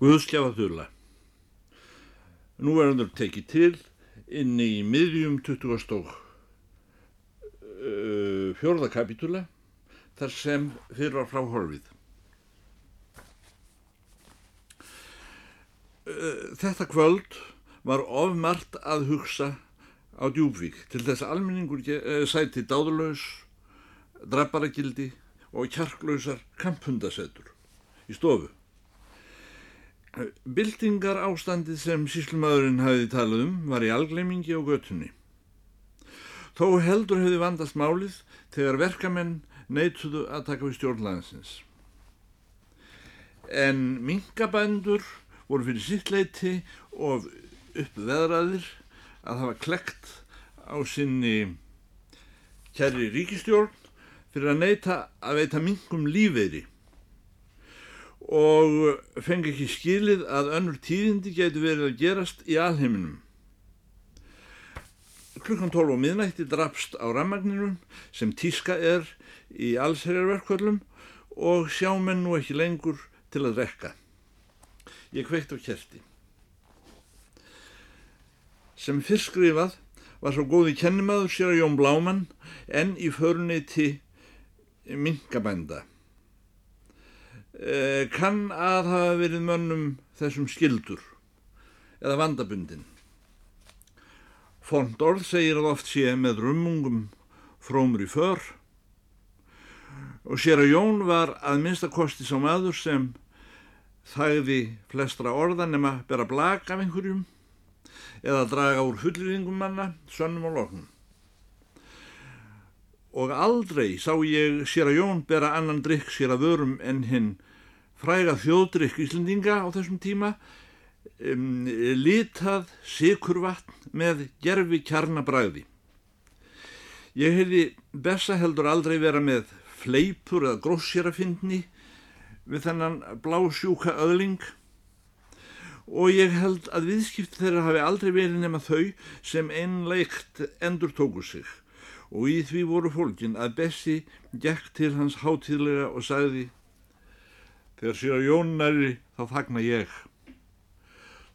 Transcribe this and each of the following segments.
Guðskjafa þurla. Nú er hann tekið til inn í miðjum 20. og uh, fjörða kapitúla þar sem fyrir var frá horfið. Uh, þetta kvöld var ofmart að hugsa á djúbvík til þess að almenningur uh, sæti dáðurlaus, drabbaragildi og kjarklausar kampundasettur í stofu. Bildingar ástandið sem síslumadurinn hafiði talað um var í algleimingi á götunni. Þó heldur hefði vandast málið þegar verkamenn neituðu að taka við stjórnlæðinsins. En minkabændur voru fyrir sittleiti og uppveðraðir að hafa klekt á sinni kæri ríkistjórn fyrir að neita að veita minkum lífeyri og fengi ekki skilið að önnur tíðindi getur verið að gerast í alheiminum. Klukkan 12 á miðnætti drapst á rammagninum sem tíska er í allsherjarverkvöldum og sjá menn nú ekki lengur til að rekka. Ég kveikt á kerti. Sem fyrst skrifað var svo góði kennimaður sér að Jón Bláman en í föruniti minkabænda. Eh, kann að hafa verið mönnum þessum skildur eða vandabundin. Fond orð segir að oft sé með rummungum frómur í för og sér að Jón var að minnstakosti sá maður sem þægði flestra orða nema bera blag af einhverjum eða draga úr fullringum manna, sönnum og loknum. Og aldrei sá ég sér að Jón bera annan drikk sér að vörum en hinn fræga þjóðdrykk Íslendinga á þessum tíma um, litað sikurvatn með gerfi kjarnabræði. Ég hefði bessa heldur aldrei vera með fleipur eða gróssjærafindni við þennan blásjúka öðling og ég held að viðskipt þeirra hafi aldrei verið nema þau sem einleikt endur tóku sig og í því voru fólkin að Bessi gekk til hans hátíðlega og sagði Þegar sér að Jón næri þá fagna ég.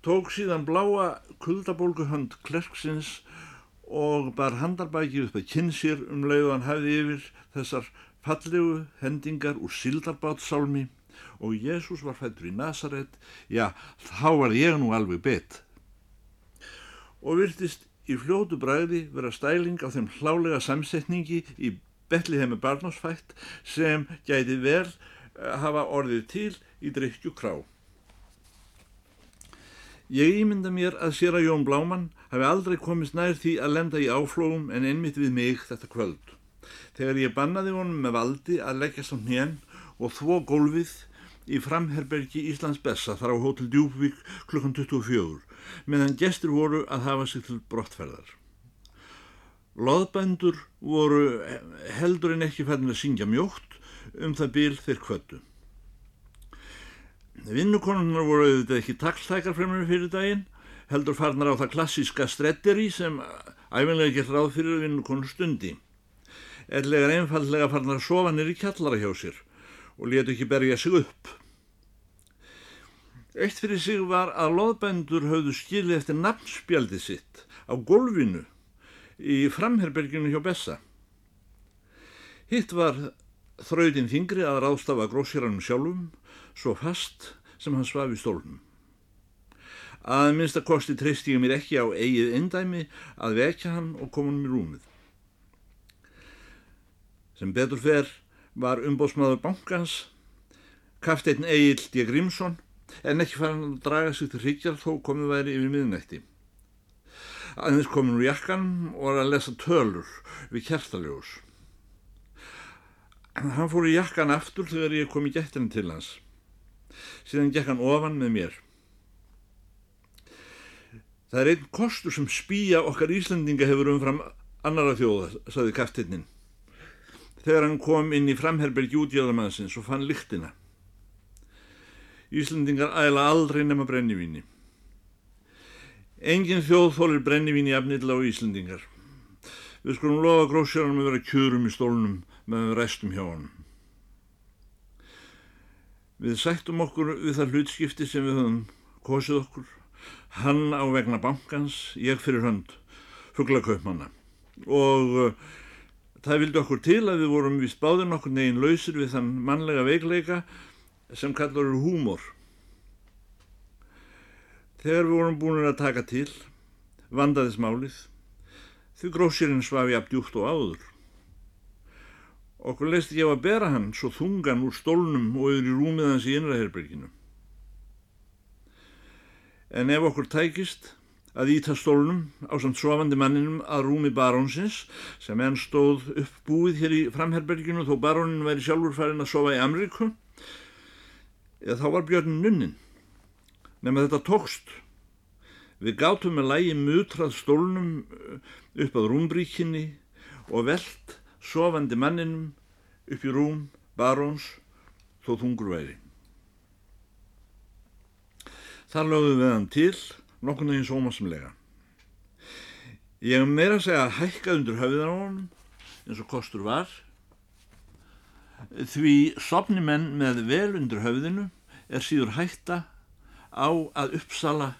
Tók síðan bláa kuldabólguhönd klerksins og bar handarbækið upp að kynnsir um leið og hann hefði yfir þessar fallegu hendingar úr sildarbátsálmi og Jésús var fættur í Nazaret, já þá var ég nú alveg bett. Og virtist í fljótu bræði vera stæling á þeim hlálega samsetningi í Bettlihemi barnásfætt sem gæti vel hafa orðið til í drikkju krá. Ég ímynda mér að sér að Jón Bláman hafi aldrei komist nær því að lenda í áflógum en einmitt við mig þetta kvöld. Þegar ég bannaði honum með valdi að leggja samt hérn og þvó gólfið í framherbergi Íslands Bessa þar á Hotel Djúbvík klukkan 24 meðan gestur voru að hafa sig til brottferðar. Lóðbændur voru heldur en ekki færðin að syngja mjótt um það bíl þeir kvötu. Vinnukonunar voru auðvitað ekki takltækar fremur fyrir daginn, heldur farnar á það klassíska stretteri sem æfinlega gett ráð fyrir vinnukonu stundi. Erlegar einfallega farnar að sofa nýri kjallara hjá sér og letu ekki berja sig upp. Eitt fyrir sig var að loðbændur höfðu skilið eftir nafnspjaldi sitt á golfinu í framherberginu hjá Bessa. Hitt var þrautin þingri að ráðstafa grósýranum sjálfum svo fast sem hann svaf í stólnum. Að minnsta kosti treyst ég mér ekki á eigið indæmi að vekja hann og koma hann mér rúmið. Sem betur fer var umbóðsmaður bankans, kafteitn Egil D. Grímsson, en ekki fann að draga sig til hryggjar þó komið væri yfir miðnætti. Aðeins komin úr jakkan og var að lesa tölur við kertaljós. Hann fór í jakkan aftur þegar ég kom í gættinni til hans. Síðan gekk hann ofan með mér. Það er einn kostur sem spýja okkar Íslandinga hefur umfram annara þjóða, saði kaftinninn. Þegar hann kom inn í framherbergi útgjörðarmannsins og fann lyktina. Íslandingar æla aldrei nema brennivíni. Engin þjóð þólir brennivíni afnilla á Íslandingar. Við skulum lofa grósjörnum að vera kjörum í stólnum við restum hjá hann. Við sættum okkur við það hlutskipti sem við höfum kosið okkur, hann á vegna bankans, ég fyrir hönd, fugglaköpmanna og uh, það vildi okkur til að við vorum við spáðin okkur negin lausir við þann mannlega veikleika sem kallar eru húmor. Þegar við vorum búin að taka til, vandaðis málið, því grósirinn svaf ég abdjúkt og áður. Okkur leist ég á að bera hann svo þungan úr stólnum og yfir í rúmið hans í innræðherberginu. En ef okkur tækist að íta stólnum á samt svofandi manninum að rúmi barónsins sem enn stóð uppbúið hér í framherberginu þó barónin væri sjálfur farin að sofa í Amriku, eða þá var björnin nunnin. Nefn að þetta tókst. Við gátum með lægi mutrað stólnum upp að rúmbríkinni og veld sofandi manninum upp í rúm baróns þó þungur væri. Þar lögðum við hann til nokkurnu hins ómasamlega. Ég hef meira að segja að hækkað undir höfðan á honum eins og kostur var því sopni menn með vel undir höfðinu er síður hætta á að uppsala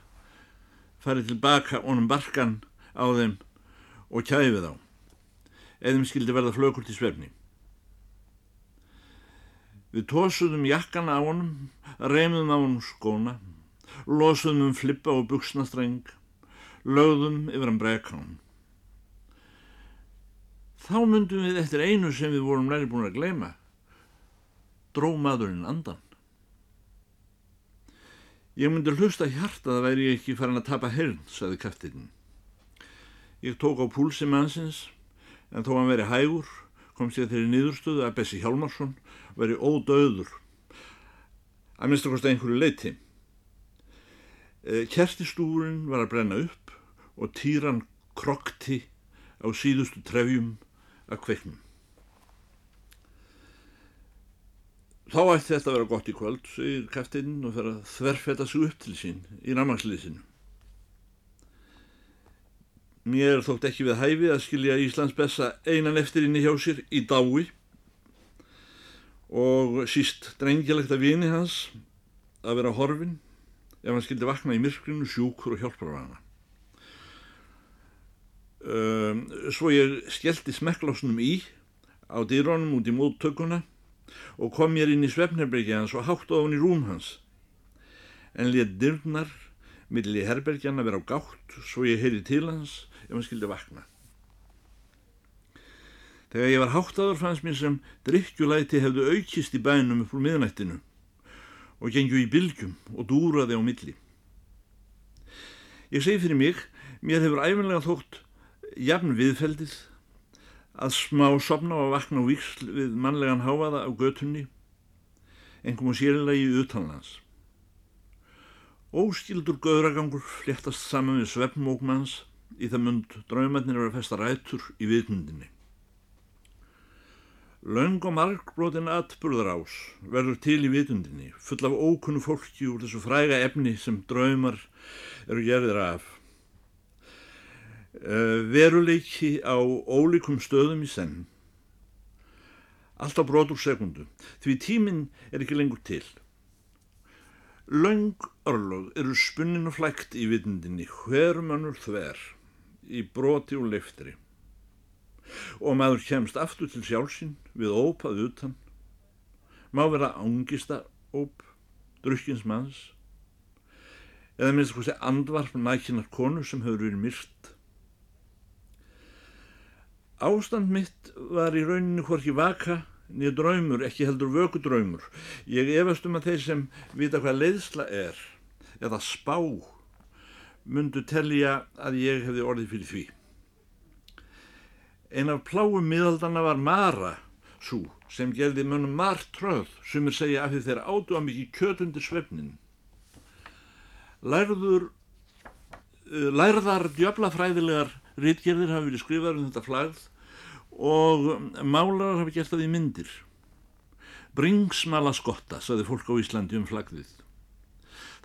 farið tilbaka honum barkan á þeim og kæfið á þeim skildi verða flökurt í svefni. Við tósuðum jakkana á honum, reymðum á honum skóna losuðum um flippa og buksnastreng, lögðum yfir hann brekán. Þá myndum við eftir einu sem við vorum næri búin að gleyma, drómaðurinn andan. Ég myndi hlusta hjarta að það væri ekki farin að tapa herrn, saði kæftirinn. Ég tók á púlsi mannsins, en þó hann veri hægur, kom sér þeirri niðurstöðu að Bessi Hjálmarsson veri ódöður, að minnst að kosta einhverju leiti. Eh, kertistúrin var að brenna upp og týran krokti á síðustu trefjum að kveiknum. Þá ætti þetta að vera gott í kvöld, segir kæftinn og fer að þverfeta sig upp til sín í rammagsliðsinu. Mér þótt ekki við hæfi að skilja Íslands bessa einan eftir inni hjá sér í dái og síst drengilegt að vini hans að vera horfin ef hann skildi vakna í myrkrinu sjúkur og hjálpar á hana. Um, svo ég skellti smekklásnum í á dýrónum út í móttökuna og kom mér inn í svefnherbergi hans og hátt á hann í rúm hans. En létt dyrnar milli herbergjana vera á gátt svo ég heyri til hans ef hann skildi vakna. Þegar ég var háttaður fannst mér sem drikkjulæti hefðu aukist í bænum upp úr miðnættinu og gengju í bylgjum og dúraði á milli. Ég segi fyrir mig, mér hefur æfinlega þótt jafn viðfeldið að smá sopna og vakna og viksl við mannlegan háaða á götunni, engum og sérlega í utanlands. Óskildur göðragangur fléttast saman við svefnmókmanns í það mund draumarnir eru að festa rætur í viðmundinni. Laung og margbrotin atburðar ás verður til í vitundinni, full af ókunnu fólki úr þessu fræga efni sem draumar eru gerðir af. Uh, veruleiki á ólíkum stöðum í senn. Alltaf brot úr sekundu, því tíminn er ekki lengur til. Laung örlóð eru spunnin og flækt í vitundinni, hverum annur þver, í broti og leiftri og maður kemst aftur til sjálfsinn við ópað utan. Má vera ángista óp drukkins manns eða minnst hvað sé andvarp nækinar konu sem hefur verið myrt. Ástand mitt var í rauninu hvorki vaka niður draumur, ekki heldur vöku draumur ég efast um að þeir sem vita hvað leiðsla er eða spá myndu telja að ég hefði orðið fyrir því Ein af pláum miðaldana var Mara, svo sem geldi mönnum martröð sem er segja af því þeir átu að mikið kjötundir svefnin. Lærður, uh, lærðar djöflafræðilegar rítgerðir hafi verið skrifaður um þetta flagð og málarar hafi gert það í myndir. Bringsmala skotta, saði fólk á Íslandi um flagðið.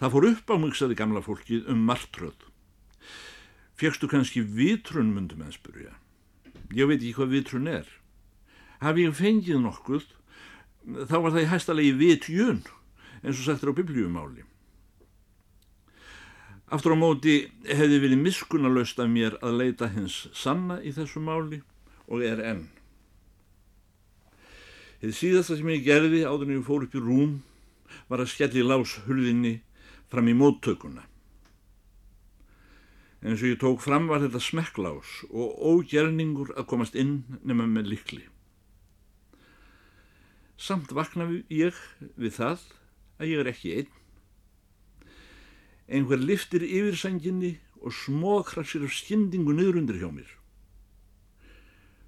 Það fór upp á mig, saði gamla fólkið, um martröð. Fjöxtu kannski vitrun, myndum að spurja. Ég veit ekki hvað vitrun er. Haf ég fengið nokkuð, þá var það í hæstalegi vitjun, eins og sættir á biblíumáli. Aftur á móti hefði verið miskunalöst af mér að leita hins sanna í þessu máli og er enn. Þið síðasta sem ég gerði áður en ég fór upp í rúm var að skelli lás hulðinni fram í móttökuna. En eins og ég tók fram var þetta smekklás og ógjerningur að komast inn nema með likli. Samt vaknaði ég við það að ég er ekki einn. Einhver liftir yfir sanginni og smókrassir af skyndingu niður undir hjá mér.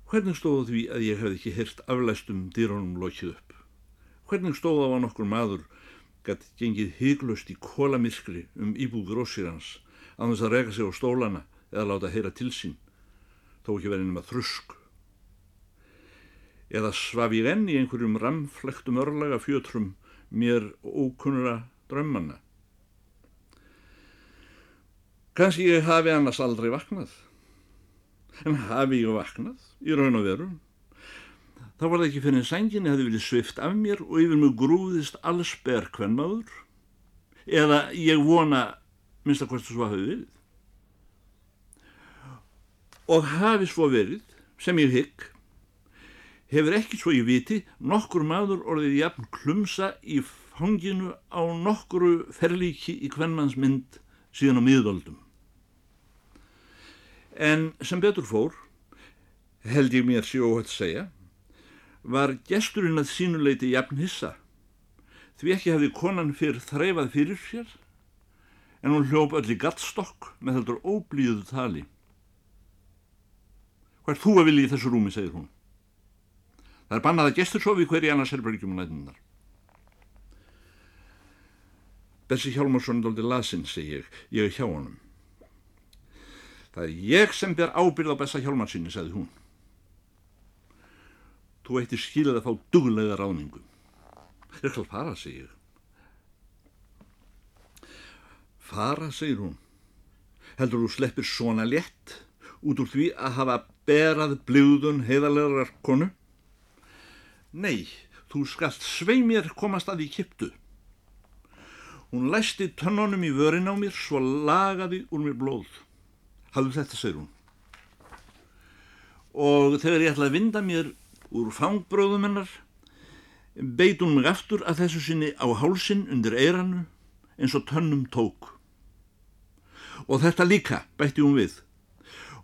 Hvernig stóðu því að ég hefði ekki hirt aflæstum dýrónum lokið upp? Hvernig stóðu á nokkur maður gæti gengið hyglust í kólamiskri um íbúður ósir hans að þess að rega sig á stólana eða láta heyra til sín, þó ekki verið nema þrusk? Eða svaf ég enn í einhverjum ramflektum örlaga fjötrum mér ókunnura drömmanna? Kanski ég hafi annars aldrei vaknað, en hafi ég vaknað í raun og veru. Þá var það ekki fyrir en sænginni hefði verið svift af mér og yfir mig grúðist alls bergkvennmaður, eða ég vona minnst að hvert svo hafi verið. Og hafi svo verið, sem ég hygg, hefur ekki svo ég viti nokkur maður orðið jafn klumsa í fanginu á nokkuru ferlíki í kvennmannsmynd síðan á miðöldum. En sem betur fór, held ég mér sér óhætt segja, var gesturinn að sínuleiti jafn hissa, því ekki hefði konan fyrr þreifað fyrir sér, en hún hljóp öll í gattstokk með heldur óblíðu tali. Hvað er þú að vilja í þessu rúmi, segir hún. Það er bannað að gestur sofi hverji annars herbergjum og nættinnar. Bessi Hjálmarsson doldið lasinn, segi ég, ég er hjá honum. Það er ég sem ber ábyrð á Bessa Hjálmarsinni, sagði hún. Þú eittir skilað að fá duglega ráningu. Ég skal fara, segi ég. Fara, segir hún. Heldur þú sleppir svona létt út úr því að hafa berað blíðun heiðarlegar konu? Nei, þú skalt svei mér komast að í kiptu. Hún læsti tönnunum í vörin á mér svo lagaði úr mér blóð. Hafðu þetta, segir hún. Og þegar ég ætlaði að vinda mér úr fangbröðum hennar, beit hún mig aftur að þessu sinni á hálsin undir eiranu eins og tönnum tók. Og þetta líka bætti hún við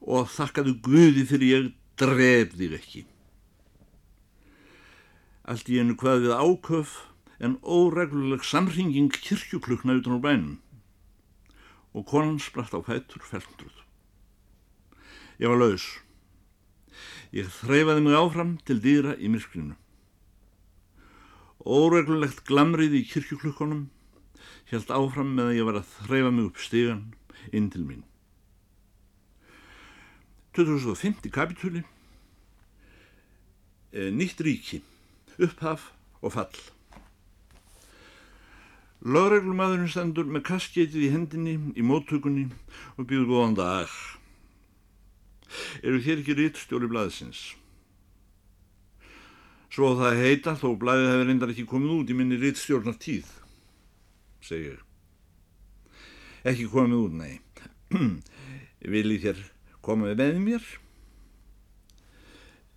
og þakkaðu Guði fyrir ég dref þig ekki. Allt í einu hvað við áköf en óregluleg samringing kirkjuklukna utan á bænum og konan spratt á fættur felndruð. Ég var laus. Ég þreyfaði mig áfram til dýra í myrkrinu. Óreglulegt glamrið í kirkjuklukkonum held áfram með að ég var að þreyfa mig upp stígan inn til mín. 2050 kapitúli eh, Nýtt ríki upphaf og fall. Lagreglumæðurinn stendur með kasketið í hendinni í móttökunni og býður góðan dag. Eru þér ekki rittstjóri blæðsins? Svo það heita þó blæðið hefur reyndar ekki komið út í minni rittstjórnar tíð, ég. Ekki komið út, nei. Viljið þér komið með mér?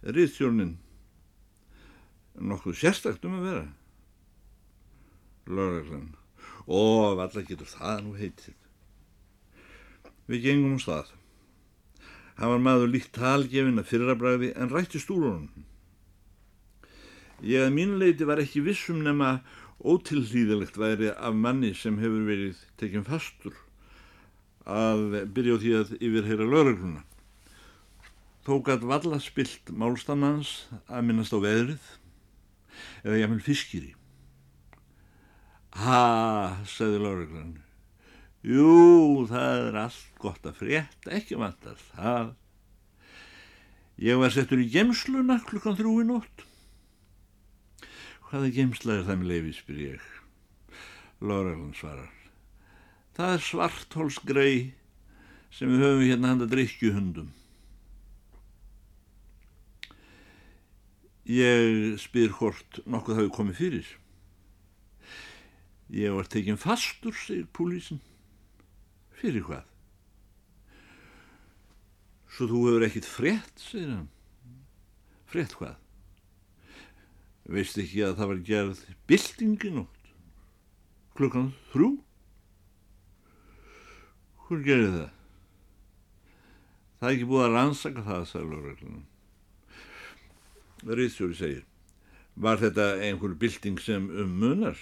Rittstjórnin nokkuð sérstakt um að vera Lörglann og valla getur það nú heitið Við gengum á stað Hann var maður líkt talgefin að fyrrabræði en rætti stúrunum Ég að mínleiti var ekki vissum nema ótilhlýðilegt væri af manni sem hefur verið tekinn fastur að byrja á því að yfirheyra lörgluna Þó gætt valla spilt málstannans að minnast á veðrið eða jáfnvel fiskiri. Ha, sagði Lóreglann, jú, það er allt gott að frétta, ekki vantar það. Ég var settur í gemsluna klukkan þrjú í nótt. Hvaða gemsla er það með leiði, spyr ég. Lóreglann svarar, það er svarthólsgrei sem við höfum hérna handa drikkjuhundum. Ég spyr hvort nokkuð hafi komið fyrir. Ég var tekinn fastur, segir púlísin. Fyrir hvað? Svo þú hefur ekkit frétt, segir hann. Frétt hvað? Veist ekki að það var gerð bildingi nótt? Klukkan þrjú? Hvor gerir það? Það er ekki búið að rannsaka það, sagði lögreglunum. Ríðstjóri segir, var þetta einhver bilding sem um munar?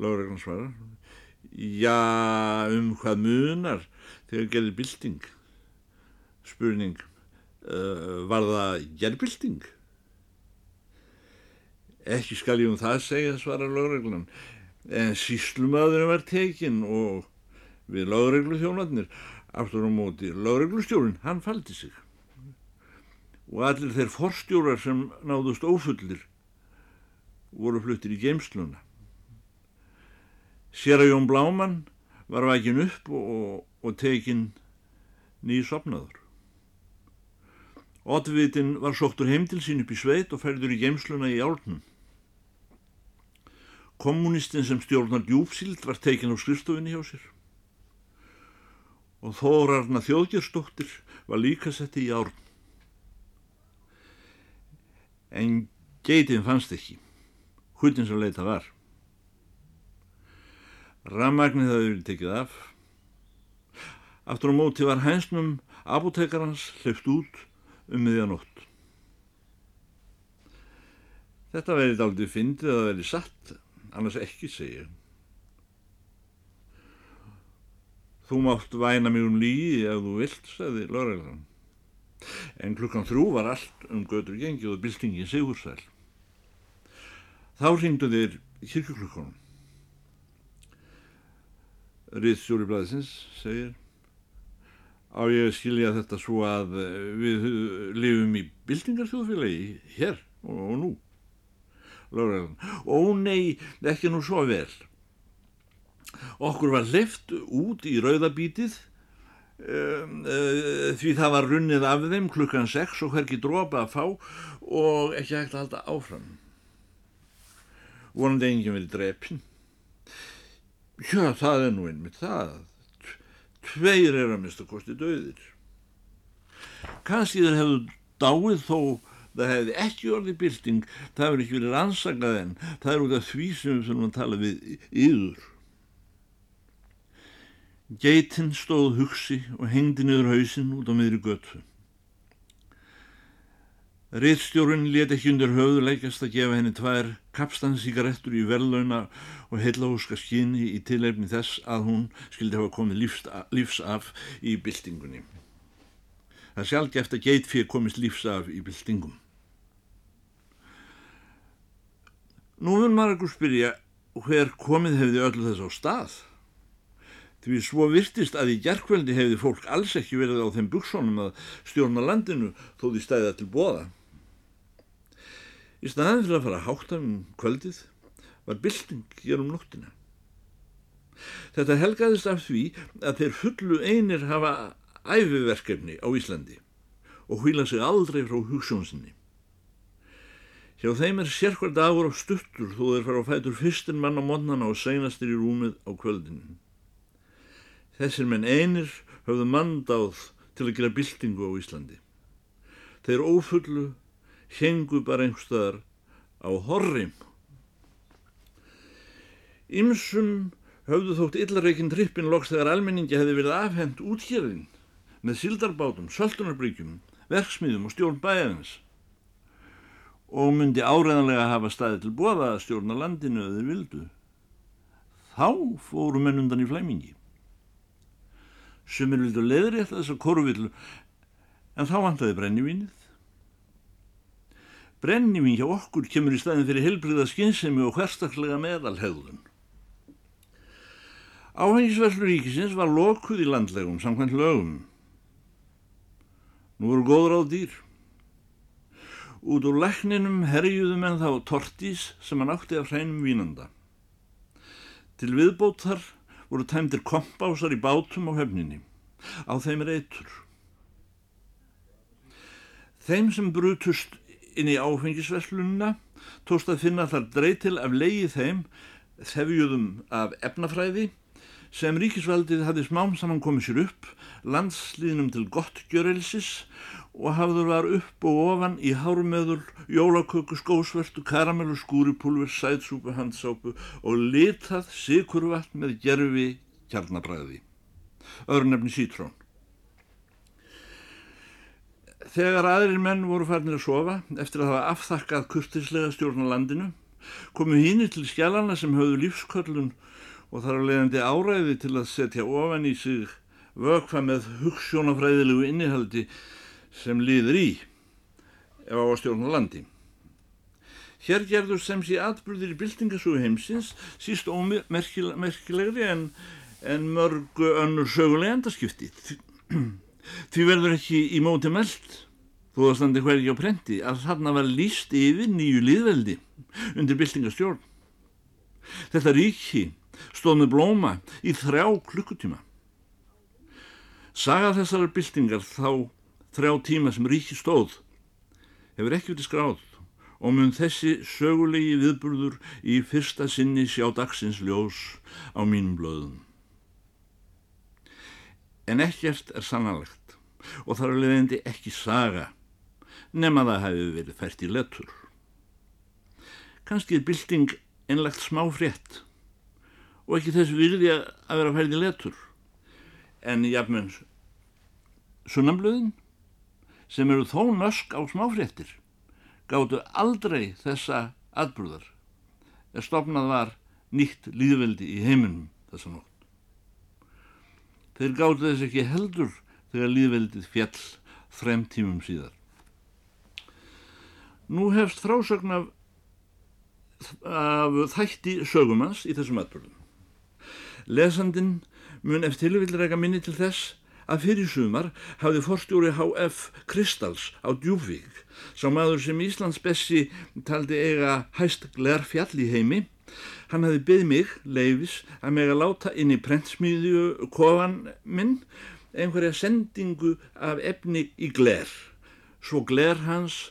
Lögreglun svarar, já, um hvað munar þegar gerir bilding? Spurning, uh, var það gerbilding? Ekki skal ég um það segja, svara lögreglunan, en síslumadurinn var tekinn og við lögreglu þjónarnir aftur á móti lögreglustjórun, hann faldi sig. Og allir þeir forstjórar sem náðust ófullir voru fluttir í geimsluna. Sér að Jón Bláman var vækin upp og, og tekinn nýj sopnaður. Oddvitin var sóttur heim til sín upp í sveit og færður í geimsluna í álnum. Kommunistin sem stjórnar djúpsíld var tekinn á skrifstofinni hjá sér og Þórarna þjóðgjörstóttir var líka setti í árn. En geitin fannst ekki, hútin sem leita var. Rammagnið hafði verið tekið af. Aftur á móti var hænsnum apotekarans hleyft út um miðjanótt. Þetta verið aldrei fyndið að verið satt, annars ekki segja. Þú mátt væna mig um lígi ef þú vilt, sagði Lóreilsan. En klukkan þrjú var allt um götur gengið og byltingin sigursæl. Þá ringdu þeir kirkuklukkonum. Ríðstjóri blæðisins segir á ég skilja þetta svo að við lifum í byltingarþjóðfélagi hér og, og nú. Lóreilsan. Ó nei, ekki nú svo vel. Okkur var leift út í rauðabítið um, uh, því það var runnið af þeim klukkan 6 og hverki dropa að fá og ekki hægt að halda áfram. Vonandi enginn verið drepin. Já, það er nú einmitt það. Tveir er að mista kosti döðir. Kanski þeir hefðu dáið þó það hefði ekki orðið bylting, það hefur ekki verið rannsakað en það er út af því sem við þurfum að tala við yður. Geitin stóð hugsi og hengdi niður hausinn út á miðri götu. Rittstjórun let ekki undir höfðuleikast að gefa henni tvær kapstansíkarettur í verðlauna og heilahúska skinni í tilefni þess að hún skildi hafa komið lífs, lífs af í byltingunni. Það er sjálfgeft að geit fyrir komist lífs af í byltingum. Nú maður ekkur spyrja hver komið hefði öllu þess á stað. Því svo virtist að í gerkveldi hefði fólk alls ekki verið á þeim buksónum að stjórna landinu þó því stæða til bóða. Í staðin fyrir að fara hátt af um kvöldið var bylting hér um nóttina. Þetta helgaðist af því að þeir fullu einir hafa æfiverkefni á Íslandi og hvíla sig aldrei frá hugssjónsinni. Hjá þeim er sérkvært dagur á stuttur þó þeir fara á fætur fyrstin mann á mótnana og seinastir í rúmið á kvöldinu. Þessir menn einir höfðu mandáð til að gera byltingu á Íslandi. Þeir ófullu hengu bara einhverstaðar á horrim. Ymsum höfðu þótt illareikinn trippin loks þegar almenningi hefði verið afhengt útgjörðin með sildarbátum, söltunarbryggjum, verksmiðum og stjórn bæjarins og myndi áreðanlega hafa staði til bóða að stjórna landinu eða vildu. Þá fóru menn undan í flæmingi. Sumir vildu leðri eftir þess að korvillu en þá vantaði brennivínið. Brennivín hjá okkur kemur í staðin fyrir helbriða skynsemi og hverstaklega meðalhegðun. Áhengisverðlu ríkisins var lokuð í landlegum samkvæmt lögum. Nú voru góður á dýr. Út úr lækninum herjuðum en þá tortís sem hann átti af hreinum vínanda. Til viðbóttar voru tæmdir kompásar í bátum á höfninni. Á þeim er eitur. Þeim sem brutust inn í áfengisverslununa tóst að finna þar dreytil af leiði þeim þefjuðum af efnafræði sem ríkisvaldið hafði smám saman komið sér upp, landslýðnum til gott gjörelsis og hafður var upp og ofan í hármeður, jólaköku, skósvertu, karamellu, skúripulver, sætsúpu, handsápu og litað sikurvatt með gerfi kjarnabræði. Örnefni sítrón. Þegar aðrir menn voru farnir að sofa eftir að hafa afþakkað kurtislega stjórn á landinu komu hínir til skjálana sem höfðu lífsköllun og þar á leiðandi áræði til að setja ofan í sig vökfa með hugssjónafræðilegu innihaldi sem líður í ef á að stjórna landi. Hér gerður sem sé atbyrðir í byltingasögu heimsins síst ómerkilegri en, en mörgu önnur sögulega endaskipti. Því verður ekki í móti meld, þó að standi hvergi á prenti, að þarna var líst yfir nýju liðveldi undir byltingastjórn. Þetta ríki stóð með blóma í þrjá klukkutíma. Saga þessar byltingar þá þrjá tíma sem ríki stóð hefur ekki verið skráð og mun þessi sögulegi viðburður í fyrsta sinni sjá dagsins ljós á mínum blöðum. En ekkert er sannalegt og þar leðindi ekki saga nema það hefði verið fært í letur. Kanski er bylting einlegt smá frétt og ekki þess virði að vera fært í letur en jafnveg sunnamblöðin sem eru þó nösk á smáfréttir gáttu aldrei þessa atbrúðar er stopnað var nýtt líðveldi í heiminum þessa nótt. Þeir gáttu þess ekki heldur þegar líðveldið fjall þrem tímum síðar. Nú hefst frásögn af, af þætti sögumans í þessum atbyrðum. Lesandin mun eftir tilvillir minni til þess að fyrir sumar hafði forstjóri HF Kristals á Djúfvík, sá maður sem Íslands Bessi taldi eiga hæst glerfjall í heimi, hann hafði byggð mig, leifis, að meg að láta inn í prentsmíðju kofan minn einhverja sendingu af efni í gler, svo gler hans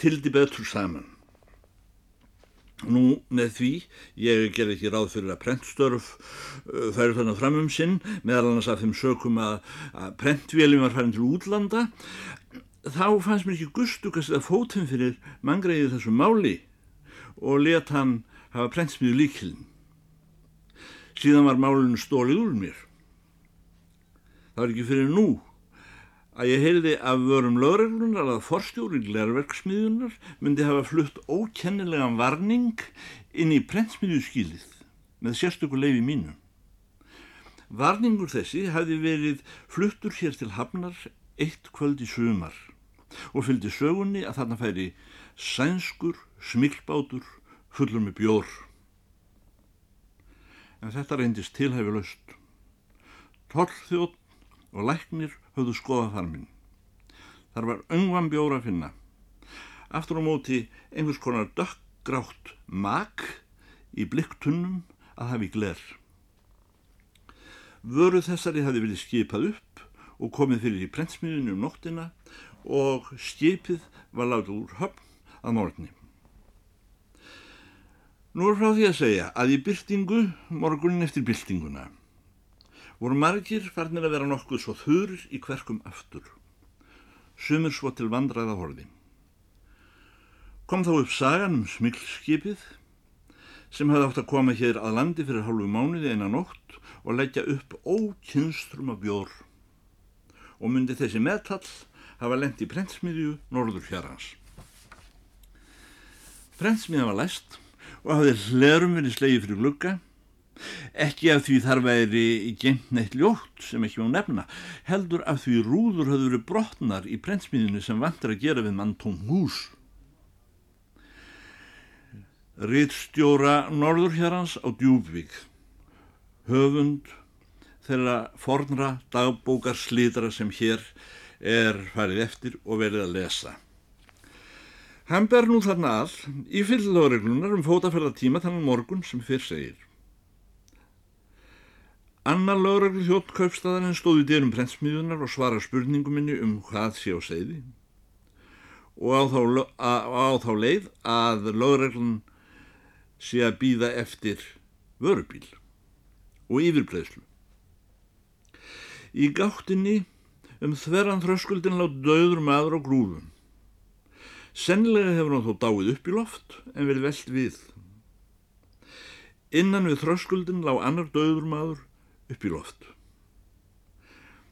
tildi betur saman. Nú með því, ég ger ekki ráð fyrir að prentstörf uh, færi þannig fram um sinn, meðal annars af þeim sökum að, að prentvéljum var farin til útlanda, þá fannst mér ekki gustugast að fótum fyrir mangreiði þessu máli og let hann hafa prentsmiðu líkilin. Síðan var málinu stólið úr mér. Það var ekki fyrir nú að ég heyrði af vörum lögreglunar að forstjóri glerverksmiðunar myndi hafa flutt ókennilegan varning inn í prentsmiðjuskýlið með sérstökur leifi mínu. Varningur þessi hafi verið fluttur hér til Hafnar eitt kvöld í sumar og fylgdi sögunni að þarna færi sænskur smilbátur fullur með bjór. En þetta reyndist tilhæfi löst. Torrþjótt og læknir höfðu skoða þarminn. Þar var öngvan bjóra að finna. Aftur á móti einhvers konar dökkgrátt mak í blikktunnum að hafi gler. Vöru þessari hafi verið skipað upp og komið fyrir í prentsmiðinu um nóttina og skipið var látið úr höfn að morgunni. Nú er frá því að segja að í byrtingu morgunin eftir byrtinguna voru margir farnir að vera nokkuð svo þurr í hverkum aftur, sumir svo til vandraða horfi. Kom þá upp sagan um smilskipið sem hafði átt að koma hér að landi fyrir hálfu mánuði einan nótt og leggja upp ókynstrum af bjór og myndi þessi metall hafa lendt í prentsmiðju norður fjárhans. Prentsmiðja var læst og hafði hlerum verið slegið fyrir glugga Ekki af því þar væri gengt neitt ljótt sem ekki má nefna, heldur af því rúður höfðu verið brotnar í prentsmiðinu sem vantar að gera við mann tóm hús. Rittstjóra Norðurhjarans á Djúbvík, höfund þeirra fornra dagbókar slítra sem hér er farið eftir og verið að lesa. Hann ber nú þarna all í fyllóreglunar um fótaferðartíma þannig morgun sem fyrr segir. Annar lögreglu þjótt kaupstæðarinn stóði dyrum prentsmiðunar og svara spurningum minni um hvað sé á segði og á þá, á, þá leið að lögreglun sé að býða eftir vörubíl og yfirbreyslu. Í gáttinni um þverran þröskuldin látt döður maður á grúðum. Sennilega hefur hann þó dáið upp í loft en verið veld við. Innan við þröskuldin lág annar döður maður upp í loft.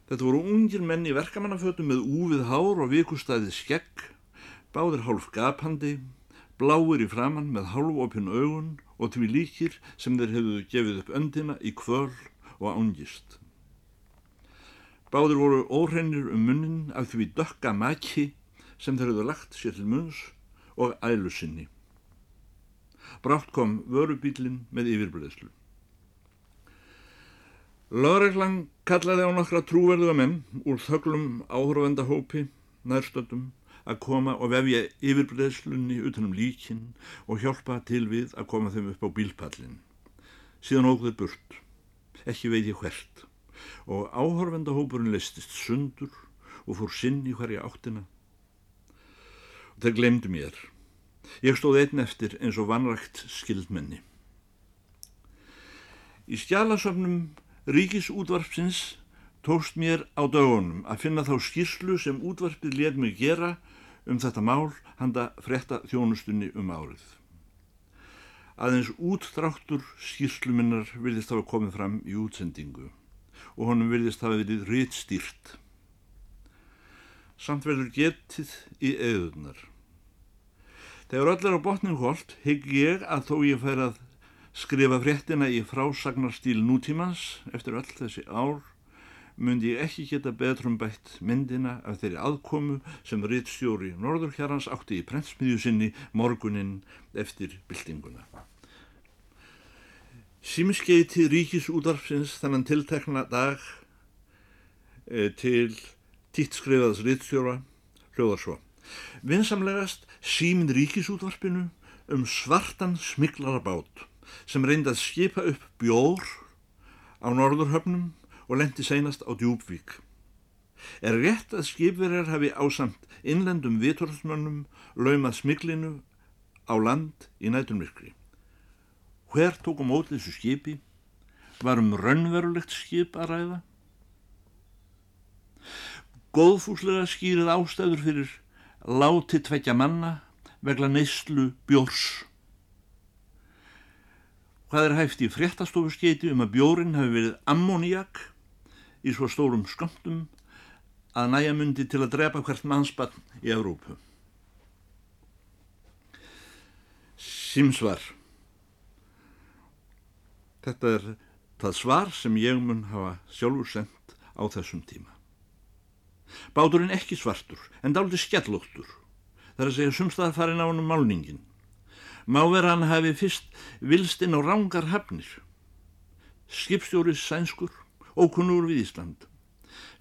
Þetta voru ungir menn í verkamannafötum með úfið hár og vikustæðið skegg, báðir hálf gapandi, bláir í framann með hálfopinn augun og tví líkir sem þeir hefðu gefið upp öndina í kvöl og ángist. Báðir voru óhreinir um munnin af því dökka maki sem þeir hefðu lagt sér til munns og ælu sinni. Brátt kom vörubílinn með yfirbreðslu. Lörglang kallaði á nokkra trúverðuga menn úr þöglum áhörvendahópi nærstöldum að koma og vefja yfirbreðslunni utanum líkin og hjálpa til við að koma þeim upp á bílpallin. Síðan ógður burt, ekki veit ég hvert, og áhörvendahópurinn leistist sundur og fór sinn í hverja áttina. Og þeir glemdu mér. Ég stóð einn eftir eins og vanrækt skildmenni. Í skjálasöfnum ríkisútvarpsins tókst mér á dögunum að finna þá skýrslu sem útvarpið let mig gera um þetta mál handa frétta þjónustunni um árið. Aðeins útþráttur skýrsluminnar vilðist hafa komið fram í útsendingu og honum vilðist hafa verið réttstýrt. Samt verður getið í eðunar. Þegar öll er á botnum hólt hegg ég að þó ég fær að skrifa fréttina í frásagnarstýl nútímans eftir öll þessi ár myndi ég ekki geta betrum bætt myndina af þeirri aðkomu sem rittstjóri Norðurhjarans átti í prentsmiðju sinni morgunin eftir byltinguna. Símskeiti ríkisúdarfsins þannan tiltekna dag e, til títtskrifaðs rittstjóra hljóðar svo. Vinsamlegast símin ríkisútvarpinu um svartan smiklarabát sem reyndi að skipa upp bjór á norðurhöfnum og lendi seinast á djúbvík. Er rétt að skipverjar hafi ásamt innlendum vitorðsmönnum laumað smiklinu á land í nætunvirkri. Hver tók um móti þessu skipi? Var um raunverulegt skip að ræða? Góðfúslega skýrið ástæður fyrir láti tveikja manna vegla neyslu bjórs. Hvað er hæft í fréttastofu skeiti um að bjórin hafi verið ammoniak í svo stórum sköndum að næja myndi til að drepa hvert mannspann í Evrópu. Simsvar. Þetta er það svar sem ég mun hafa sjálfur sendt á þessum tíma. Báturinn ekki svartur, en dáliti skellóttur. Það er að segja sumstaðar farin á hann um málningin. Má vera hann hafi fyrst vilst inn á rángar hafnir. Skipstjóris sænskur ókunnur við Ísland.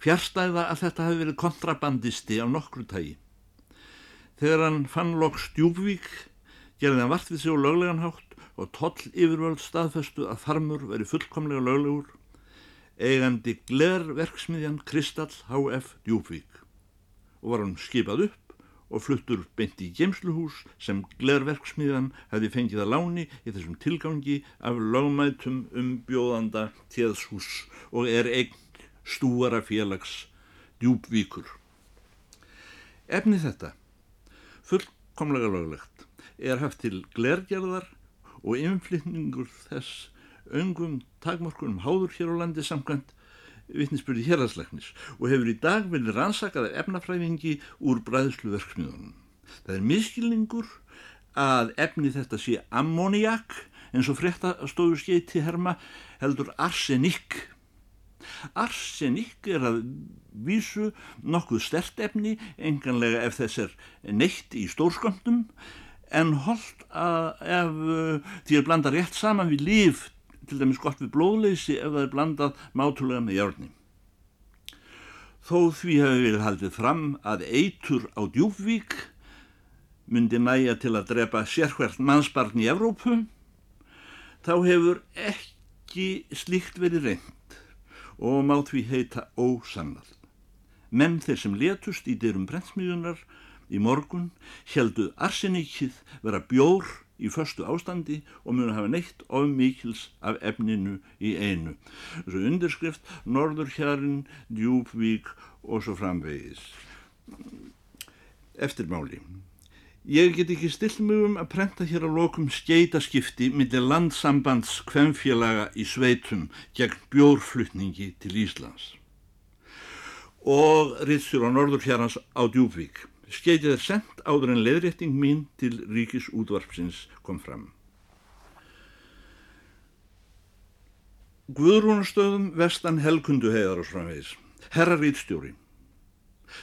Fjärstæða að þetta hafi verið kontrabandisti á nokkru tægi. Þegar hann fann loks Djúbvík gerði hann vart við sig á löglegan hátt og toll yfirvöld staðfestu að farmur veri fullkomlega löglegur eigandi glerverksmiðjan Kristall HF Djúbvík og var hann skipað upp og fluttur beint í gemsluhús sem glerverksmiðan hefði fengið að láni í þessum tilgangi af lögmætum umbjóðanda téðshús og er eign stúara félags djúbvíkur. Efni þetta, fullkomlega löglegt, er haft til glergerðar og innflytningur þess öngum takmörkunum háður hér á landi samkvæmt vittnisspurði hérðarsleiknis og hefur í dag verið rannsakað af efnafræðingi úr bræðsluverksmiðunum. Það er miskilningur að efni þetta sé ammoniak eins og fréttastofu skeiti herma heldur arsenikk. Arsenikk er að vísu nokkuð stert efni, enganlega ef þess er neitt í stórsköndum, en holdt að ef því er blanda rétt saman við líf til dæmis gott við blóðleysi ef það er blandað mátulega með járni. Þó því hefur við haldið fram að eitur á djúfvík myndi næja til að drepa sérhvert mannsbarn í Evrópu, þá hefur ekki slíkt verið reynd og má því heita ósannal. Menn þeir sem letust í dyrum brennsmiðunar í morgun heldu arsenikið vera bjór í förstu ástandi og munu hafa neitt of mikils af efninu í einu. Þessu undirskrift Norðurhjarinn, Djúbvík og svo framvegis. Eftirmáli. Ég get ekki still mig um að prenta hér á lokum skeitaskipti millir landsambands kvemfélaga í sveitum gegn bjórflutningi til Íslands. Og ritstur á Norðurhjarans á Djúbvík. Skeitið er sendt áður en leðrétting mín til ríkis útvarpsins kom fram. Guðrúnastöðum vestan helkundu heiðar og framvegis. Herra rítstjóri.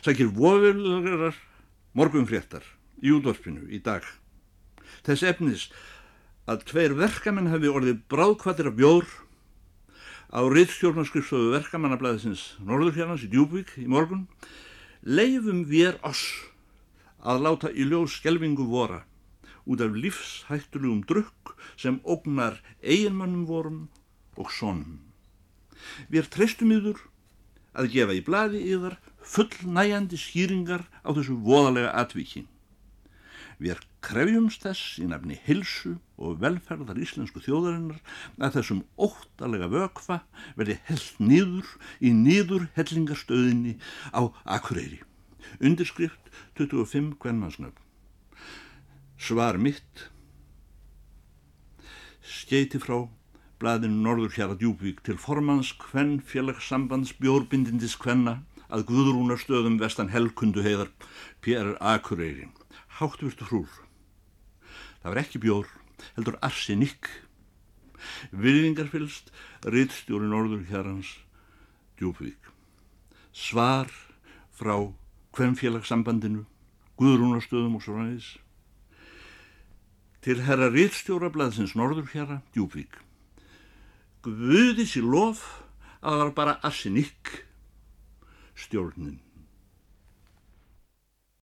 Sækir vofilegar morgunfréttar í útvarpinu í dag. Þess efnis að tveir verkamenn hefði orðið bráðkvættir af bjór á riðstjórnarskrifstofu verkamannablaðisins Norðurhjarnans í Djúbvík í morgun leifum við oss að láta í ljós skelvingu vora út af lífshættulegum drukk sem ógnar eiginmannum vorum og sonum. Við treystum yður að gefa í bladi yðar fullnæjandi skýringar á þessu voðalega atvíkin. Við krefjumst þess í nefni hilsu og velferðar íslensku þjóðarinnar að þessum óttalega vökfa verði held nýður í nýður hellingarstöðinni á Akureyri. Undirskrift 25 Gvenmansnöfn. Svar mitt skeiti frá blaðinu Norður Hjara Djúbvík til formans Kvenn félagssambands bjórbindindis Kvenna að Guðrúnarstöðum vestan Helkundu heiðar P.R. Akureyri háttvirtu hrúr. Það var ekki bjór, heldur arsenikk. Virðingarfylst, rittstjóri Norður hérans, Djúbvík. Svar frá Kvennfélagssambandinu, Guðrúnarstöðum og svo ræðis. Til herra rittstjóra blaðsins Norður hér, Djúbvík. Guðis í lof að það var bara arsenikk stjórnin.